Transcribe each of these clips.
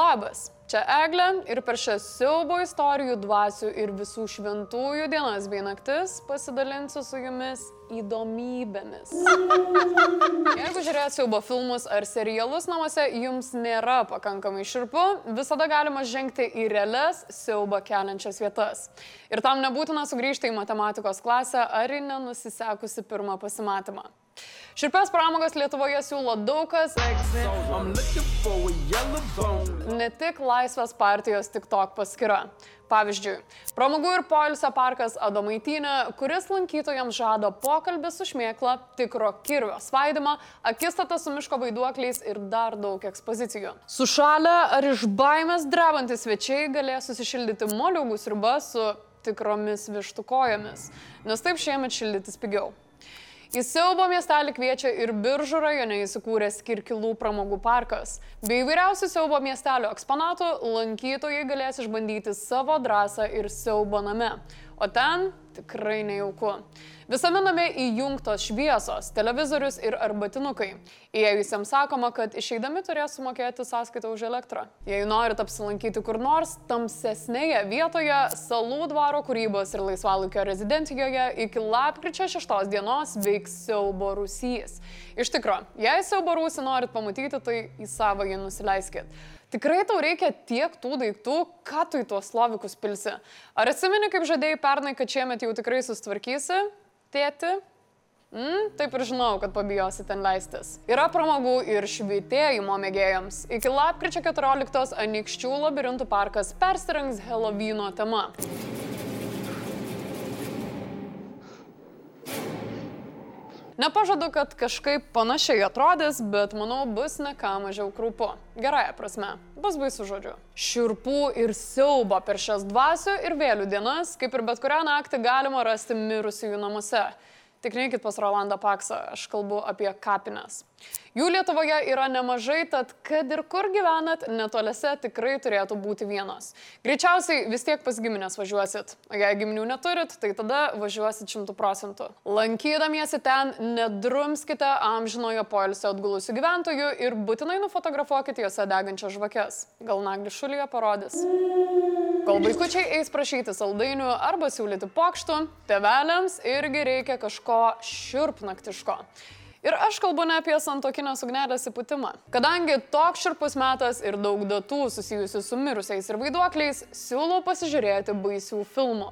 Lobas. Čia Eglė ir per šias siaubo istorijų, dvasių ir visų šventųjų dienas bei naktis pasidalinsiu su jumis įdomybėmis. Jeigu žiūrėt siaubo filmus ar serialus namuose, jums nėra pakankamai širpu, visada galima žengti į realias siaubą keliančias vietas. Ir tam nebūtina sugrįžti į matematikos klasę ar į nenusisekusi pirmą pasimatymą. Širpės pramogas Lietuvoje siūlo daug kas. Ne tik Laisvės partijos TikTok paskyra. Pavyzdžiui, pramogų ir poilsio parkas Adomaitinė, kuris lankytojams žada pokalbį su šmėkla, tikro kirvio svaidimą, akistatą su miško vaiduokliais ir dar daug ekspozicijų. Sušalę ar iš baimės drebantis svečiai galės susišildyti moliūgų sriubą su tikromis vištų kojomis, nes taip šiemet šildytis pigiau. Į siaubo miestelį kviečia ir Biržų rajone įsikūręs Kirkilų pramogų parkas. Bei įvairiausių siaubo miestelio eksponatų lankytojai galės išbandyti savo drąsą ir siaubo name. O ten tikrai nejauku. Visame name įjungtos šviesos, televizorius ir arbatinukai. Įėjusiems sakoma, kad išeidami turės sumokėti sąskaitą už elektrą. Jei norit apsilankyti kur nors tamsesnėje vietoje, Salų dvaro kūrybos ir laisvalaikio rezidencijoje iki lapkričio 6 dienos veiks siaubo rūsys. Iš tikro, jei siaubo rūsį norit pamatyti, tai į savo jį nusileiskit. Tikrai tau reikia tiek tų daiktų, ką tu į tuos slovikus pilsi. Ar atsimeni, kaip žadėjai pernai, kad šiemet jau tikrai sustvarkysi? Tėti? Mm, taip ir žinau, kad pabijosi ten leistis. Yra pramogų ir švitėjimo mėgėjams. Iki lapkričio 14 Anikščių labirintų parkas persirengs Helovino tema. Nepažadu, kad kažkaip panašiai atrodys, bet manau bus ne ką mažiau krūpu. Gerąją prasme. Bus baisu žodžiu. Širpų ir siaubo per šias dvasių ir vėlių dienas, kaip ir bet kurią naktį, galima rasti mirusiųjų namuose. Tikrinkit pas Rolandą Paksą, aš kalbu apie kapines. Jų Lietuvoje yra nemažai, tad kad ir kur gyvenat, netoliese tikrai turėtų būti vienos. Greičiausiai vis tiek pas giminės važiuosit, o jei giminių neturit, tai tada važiuosit šimtų procentų. Lankydamiesi ten, nedrumskite amžinojo poilsio atgulusių gyventojų ir būtinai nufotografuokite juose degančias žvakes. Gal nagli šulyje parodys. Kol vaikučiai eis prašyti saldainių arba siūlyti pokštų, teveliams irgi reikia kažko širpnaktiško. Ir aš kalbu ne apie santokinės ugnelės įputimą. Kadangi toks širpus metas ir daug datų susijusių su mirusiais ir vaiduokliais, siūlau pasižiūrėti baisių filmų.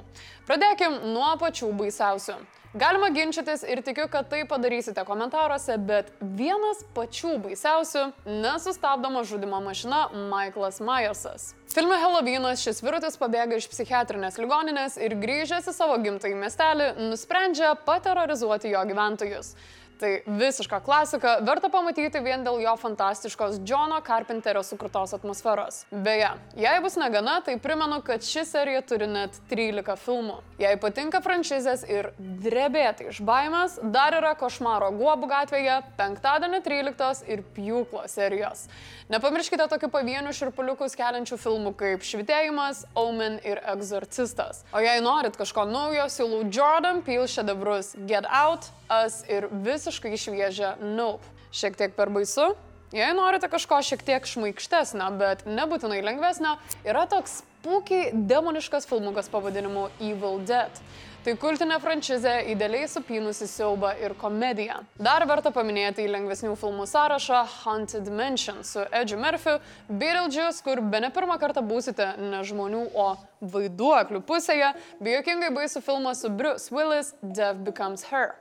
Pradėkim nuo pačių baisiausių. Galima ginčytis ir tikiu, kad tai padarysite komentaruose, bet vienas pačių baisiausių - nesustabdoma žudimo mašina Michaelas Myersas. Filme Helovynas šis virutis pabėga iš psichiatrinės ligoninės ir grįžęs į savo gimtąjį miestelį nusprendžia paterrorizuoti jo gyventojus. Tai visiška klasika, verta pamatyti vien dėl jo fantastiškos Johno Carpenterio sukurtos atmosferos. Beje, jei bus negana, tai primenu, kad ši serija turi net 13 filmų. Jei patinka franšizės ir drebėti iš baimės, dar yra Košmaro Guobų gatvėje, penktadienį 13 ir Pjūklo serijos. Nepamirškite tokių pavienių širpuliukus keliančių filmų kaip Švitėjimas, Omen ir Exorcistas. O jei norit kažko naujo, siūlau Jordan Peele šedevrus Get Out, Us ir visiškai šviežią Nope. Šiek tiek per baisu? Jei norite kažko šiek tiek šmaikštesnio, bet nebūtinai lengvesnio, yra toks puikiai demoniškas filmukas pavadinimu Evil Dead. Tai kultinė franšizė idealiai supynusi siaubą ir komediją. Dar verta paminėti į lengvesnių filmų sąrašą Haunted Mansion su Edžiu Murphy, Beetlejuice, kur be ne pirmą kartą būsite ne žmonių, o vaiduoklių pusėje, bei jokingai baisų filmą su Bruce Willis Death Becomes Her.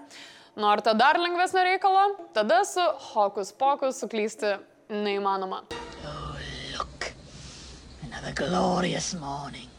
Norite dar lengvesnio reikalo? Tada su Hokus Pokus suklysti neįmanoma. Oh, look. Another glorious morning.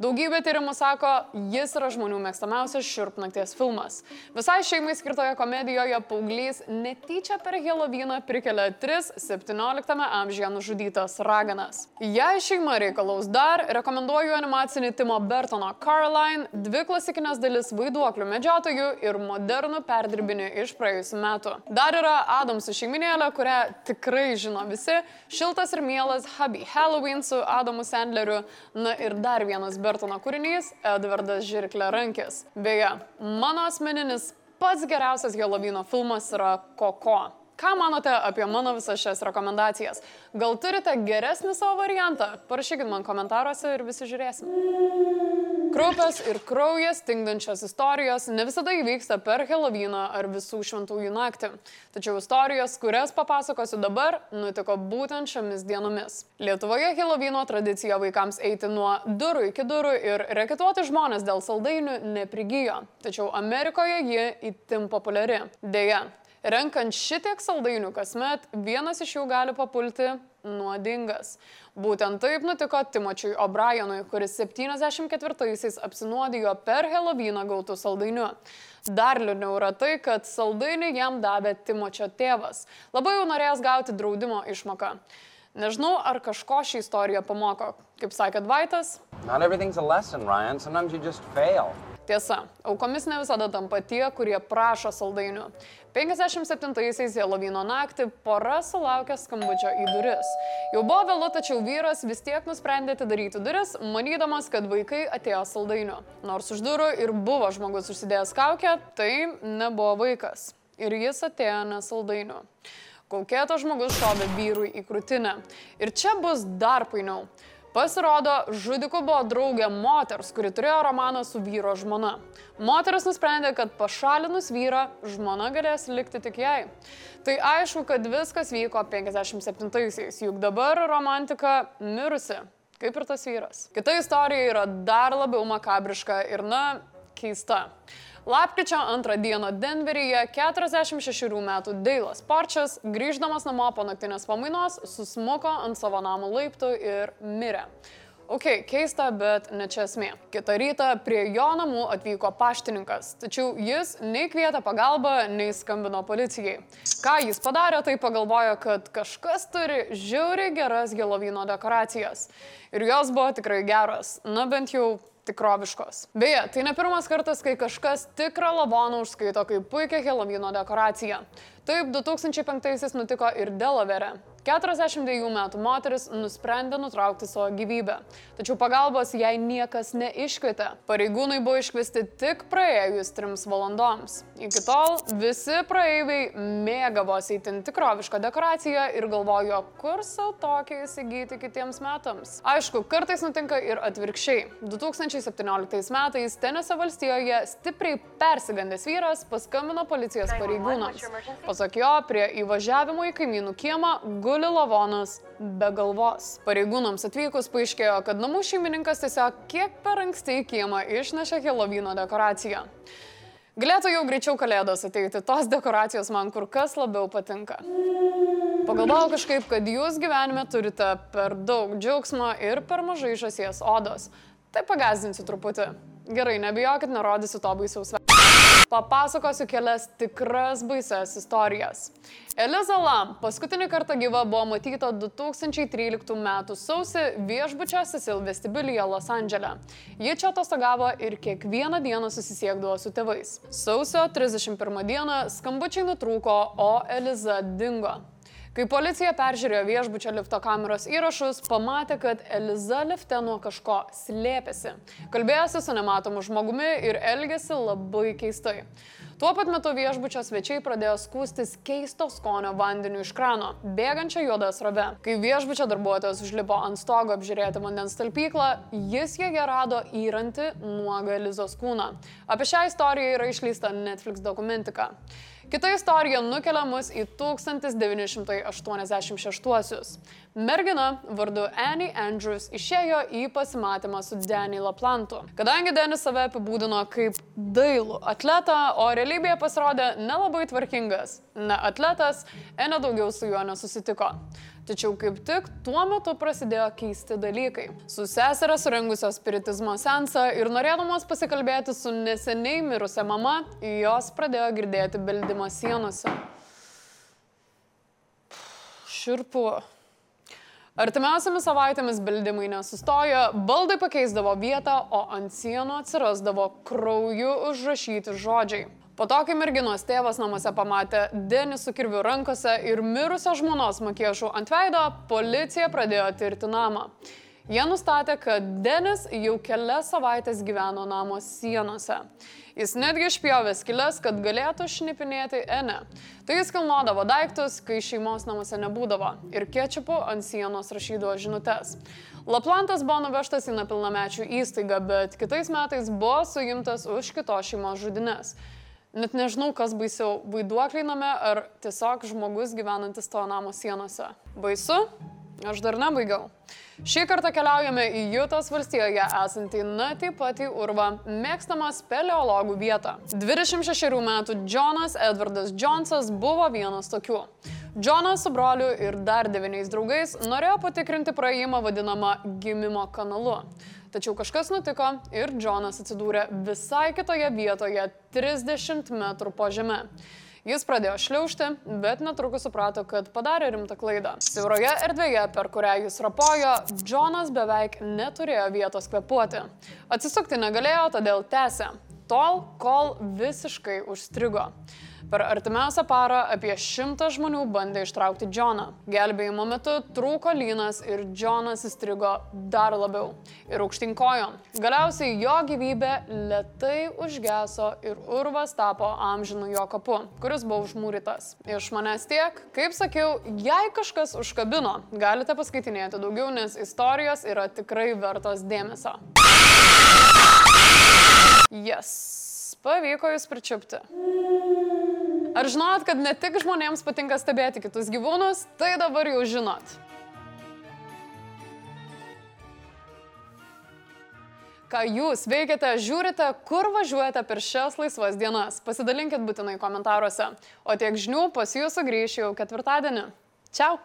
Daugybė tyrimų sako, jis yra žmonių mėgstamiausias širpnakties filmas. Visai šeimai skirtoje komedijoje paauglys netyčia per Helovyną prikelia tris 17 amžiuje nužudytas raganas. Jei šeima reikalaus dar, rekomenduoju animacinį Timo Bertono Caroline, dvi klasikinės dalis vaiduoklių medžiotojų ir modernų perdirbinį iš praėjusių metų. Dar yra Adamsų šeiminėlė, kurią tikrai žino visi, šiltas ir mielas Hubby Halloween su Adamu Sandleriu, na ir dar vienas Bertonas. Bertono kūrinys Edvardas Žirklė rankis. Beje, mano asmeninis pats geriausias Helovino filmas yra Koko. Ką manote apie mano visas šias rekomendacijas? Gal turite geresnį savo variantą? Parašykit man komentaruose ir visi žiūrėsim. Kraupios ir kraujas tingdančios istorijos ne visada įvyksta per Helovyną ar visų šventųjų naktį. Tačiau istorijos, kurias papasakosiu dabar, nutiko būtent šiomis dienomis. Lietuvoje Helovyno tradicija vaikams eiti nuo durų iki durų ir reketuoti žmonės dėl saldainių neprigijo. Tačiau Amerikoje ji itin populiari. Deja, Renkant šitiek saldainių kasmet, vienas iš jų gali papulti nuodingas. Būtent taip nutiko Timočiui O'Brienui, kuris 74-aisiais apsinuodijo per Helovyną gautų saldainių. Dar liūdniau yra tai, kad saldainį jam davė Timočio tėvas, labai jau norėjęs gauti draudimo išmoką. Nežinau, ar kažko šį istoriją pamoko. Kaip sakė Dvaitas, lesson, Ryan. Tiesa, aukomis ne visada tampa tie, kurie prašo saldainių. 57-aisiais Helovino naktį pora sulaukė skambučio į duris. Jau buvo vėlu, tačiau vyras vis tiek nusprendė atidaryti duris, manydamas, kad vaikai atėjo saldainių. Nors už durų ir buvo žmogus užsidėjęs kaukę, tai nebuvo vaikas. Ir jis atėjo ne saldainių. Kaukėtas žmogus šovė vyrui į krūtinę. Ir čia bus dar painiau. Pasirodo, žudiku buvo draugė moters, kuri turėjo romaną su vyro žmona. Moteris nusprendė, kad pašalinus vyrą, žmona galės likti tik jai. Tai aišku, kad viskas vyko 57-aisiais, juk dabar romantika mirusi, kaip ir tas vyras. Kita istorija yra dar labiau makabriška ir, na, keista. Lapkričio antrą dieną Denveryje 46 metų Deilas Parčas, grįždamas namo po naktinės pamainos, susmuko ant savo namo laiptų ir mirė. Ok, keista, bet ne čia esmė. Kitą rytą prie jo namų atvyko paštininkas, tačiau jis nei kvietė pagalbą, nei skambino policijai. Ką jis padarė, tai pagalvojo, kad kažkas turi žiauriai geras gelovino dekoracijas. Ir jos buvo tikrai geros, na bent jau tikroviškos. Beje, tai ne pirmas kartas, kai kažkas tikrą lavoną užskaito kaip puikia Helovino dekoracija. Taip 2005-aisiais nutiko ir Delavere. 42 metų moteris nusprendė nutraukti savo gyvybę. Tačiau pagalbos jai niekas neiškvietė. Pareigūnai buvo iškviesti tik praėjus trims valandoms. Iki tol visi praeiviai mėgavosi įtin tikrovišką dekoraciją ir galvojo, kur savo tokią įsigyti kitiems metams. Aišku, kartais nutinka ir atvirkščiai. 2017 metais Tenesio valstijoje stipriai persigandęs vyras paskambino policijos pareigūnams. Pasak jo, prie įvažiavimo į kaimynų kiemą guli lavonas be galvos. Pareigūnams atvykus paaiškėjo, kad namų šeimininkas tiesiog kiek per anksti į kiemą išnešė Helovino dekoraciją. Galėtų jau greičiau kalėdos ateiti, tos dekoracijos man kur kas labiau patinka. Pagalvojau kažkaip, kad jūs gyvenime turite per daug džiaugsmo ir per mažai žasies odos. Tai pagazdinsiu truputį. Gerai, nebijokit, nerodysiu to baisiaus veido papasakosiu kelias tikras baises istorijas. Eliza Lam paskutinį kartą gyva buvo matyta 2013 m. sausį viešbučio Cecil vestibilyje Los Andželė. Ji čia atostogavo ir kiekvieną dieną susisiekdavo su tėvais. Sausio 31 dieną skambučiai nutrūko, o Eliza dingo. Kai policija peržiūrėjo viešbučio lifto kameros įrašus, pamatė, kad Eliza lifte nuo kažko slėpėsi. Kalbėjosi su nematomu žmogumi ir elgėsi labai keistai. Tuo pat metu viešbučio svečiai pradėjo skūstis keisto skonio vandeniu iš krano, bėgančia juoda srove. Kai viešbučio darbuotojas užlipo ant stogo apžiūrėti vandens talpyklą, jis joje rado įrantį nuogą Elizos kūną. Apie šią istoriją yra išleista Netflix dokumentika. Kita istorija nukelia mus į 1986-uosius. Mergina vardu Annie Andrews išėjo į pasimatymą su Danny Laplantu. Kadangi Denis save apibūdino kaip dailų atletą, o realybėje pasirodė nelabai tvarkingas, ne atletas, Ene daugiau su juo nesusitiko. Tačiau kaip tik tuo metu prasidėjo keisti dalykai. Su seserė surengusios spiritizmo sensą ir norėdamos pasikalbėti su neseniai mirusia mama, jos pradėjo girdėti beldimą sienose. Širpu. Artimiausiamis savaitėmis beldimai nesustojo, baldai pakeisdavo vietą, o ant sienų atsirasdavo krauju užrašyti žodžiai. Po to, kai merginos tėvas namuose pamatė Denį su kirviu rankose ir mirusios žmonos makiešų ant veido, policija pradėjo tirti namą. Jie nustatė, kad Denis jau kelias savaitės gyveno namo sienose. Jis netgi išpjovė skilės, kad galėtų šnipinėti Ene. Tai jis kilnodavo daiktus, kai šeimos namuose nebūdavo ir kečiupu ant sienos rašydavo žinutes. Laplantas buvo nuvežtas į nepilnamečių įstaigą, bet kitais metais buvo suimtas už kitos šeimos žudines. Net nežinau, kas baisiau - vaiduokliai name ar tiesiog žmogus gyvenantis to namo sienose. Baisu? Aš dar nebaigiau. Šį kartą keliaujame į Jutos valstijoje esantį Natį patį urvą, mėgstamą speleologų vietą. 26 metų Jonas Edvardas Jonesas buvo vienas tokių. Jonas su broliu ir dar devyniais draugais norėjo patikrinti praėjimą vadinamą gimimo kanalu. Tačiau kažkas nutiko ir Jonas atsidūrė visai kitoje vietoje, 30 metrų po žeme. Jis pradėjo šliaužti, bet netrukus suprato, kad padarė rimtą klaidą. Siauroje erdvėje, per kurią jis rapojo, Jonas beveik neturėjo vietos kvepuoti. Atsisukti negalėjo, todėl tęsė. Tol, kol visiškai užstrigo. Per artimiausią parą apie šimtą žmonių bandė ištraukti Džoną. Gelbėjimo metu trūko lynas ir Džonas įstrigo dar labiau. Ir aukštinkojom. Galiausiai jo gyvybė lietai užgeso ir urvas tapo amžinu jo kapu, kuris buvo užmūrytas. Iš manęs tiek, kaip sakiau, jei kažkas užkabino, galite paskaitinėti daugiau, nes istorijos yra tikrai vertos dėmesio. Yes, pavyko jūs pričiupti. Ar žinot, kad ne tik žmonėms patinka stebėti kitus gyvūnus, tai dabar jau žinot. Ką jūs veikiate, žiūrite, kur važiuojate per šias laisvas dienas. Pasidalinkit būtinai komentaruose. O tiek žinių pas jūsų grįšiu jau ketvirtadienį. Čiau!